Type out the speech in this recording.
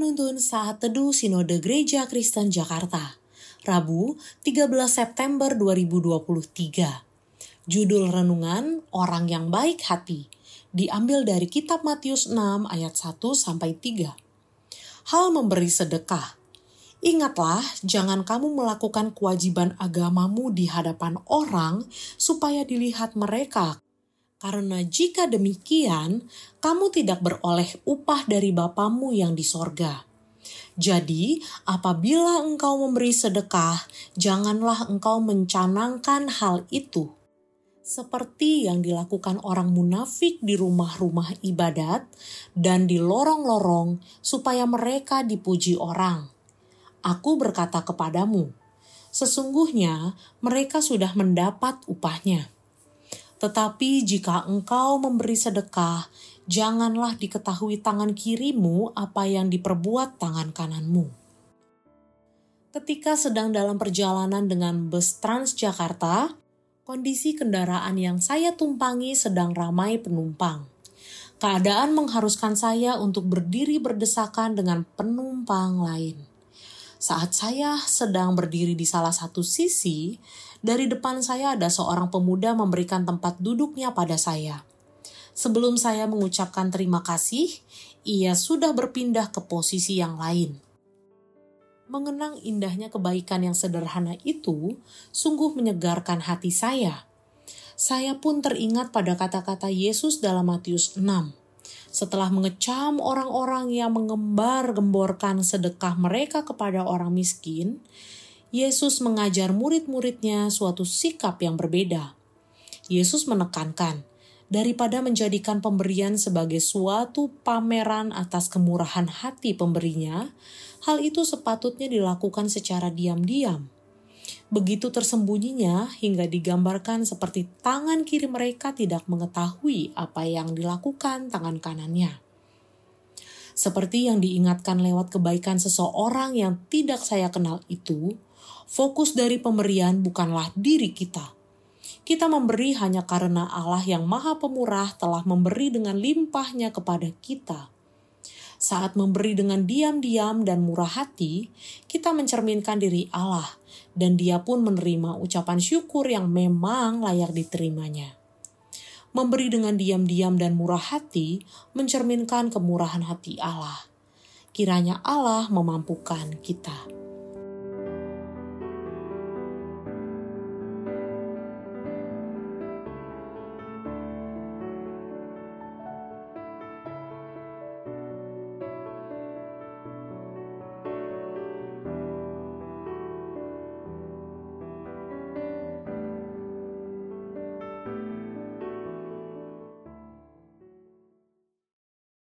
Penuntun Saat Teduh Sinode Gereja Kristen Jakarta, Rabu 13 September 2023. Judul Renungan Orang yang Baik Hati, diambil dari kitab Matius 6 ayat 1 sampai 3. Hal memberi sedekah. Ingatlah, jangan kamu melakukan kewajiban agamamu di hadapan orang supaya dilihat mereka karena jika demikian, kamu tidak beroleh upah dari Bapamu yang di sorga. Jadi, apabila engkau memberi sedekah, janganlah engkau mencanangkan hal itu. Seperti yang dilakukan orang munafik di rumah-rumah ibadat dan di lorong-lorong, supaya mereka dipuji orang. Aku berkata kepadamu, sesungguhnya mereka sudah mendapat upahnya. Tetapi jika engkau memberi sedekah, janganlah diketahui tangan kirimu apa yang diperbuat tangan kananmu. Ketika sedang dalam perjalanan dengan bus Transjakarta, kondisi kendaraan yang saya tumpangi sedang ramai penumpang. Keadaan mengharuskan saya untuk berdiri berdesakan dengan penumpang lain. Saat saya sedang berdiri di salah satu sisi, dari depan saya ada seorang pemuda memberikan tempat duduknya pada saya. Sebelum saya mengucapkan terima kasih, ia sudah berpindah ke posisi yang lain. Mengenang indahnya kebaikan yang sederhana itu sungguh menyegarkan hati saya. Saya pun teringat pada kata-kata Yesus dalam Matius 6 setelah mengecam orang-orang yang mengembar-gemborkan sedekah mereka kepada orang miskin, Yesus mengajar murid-muridnya suatu sikap yang berbeda. Yesus menekankan, daripada menjadikan pemberian sebagai suatu pameran atas kemurahan hati pemberinya, hal itu sepatutnya dilakukan secara diam-diam begitu tersembunyinya hingga digambarkan seperti tangan kiri mereka tidak mengetahui apa yang dilakukan tangan kanannya. Seperti yang diingatkan lewat kebaikan seseorang yang tidak saya kenal itu, fokus dari pemberian bukanlah diri kita. Kita memberi hanya karena Allah yang Maha Pemurah telah memberi dengan limpahnya kepada kita saat memberi dengan diam-diam dan murah hati, kita mencerminkan diri Allah, dan Dia pun menerima ucapan syukur yang memang layak diterimanya. Memberi dengan diam-diam dan murah hati mencerminkan kemurahan hati Allah. Kiranya Allah memampukan kita.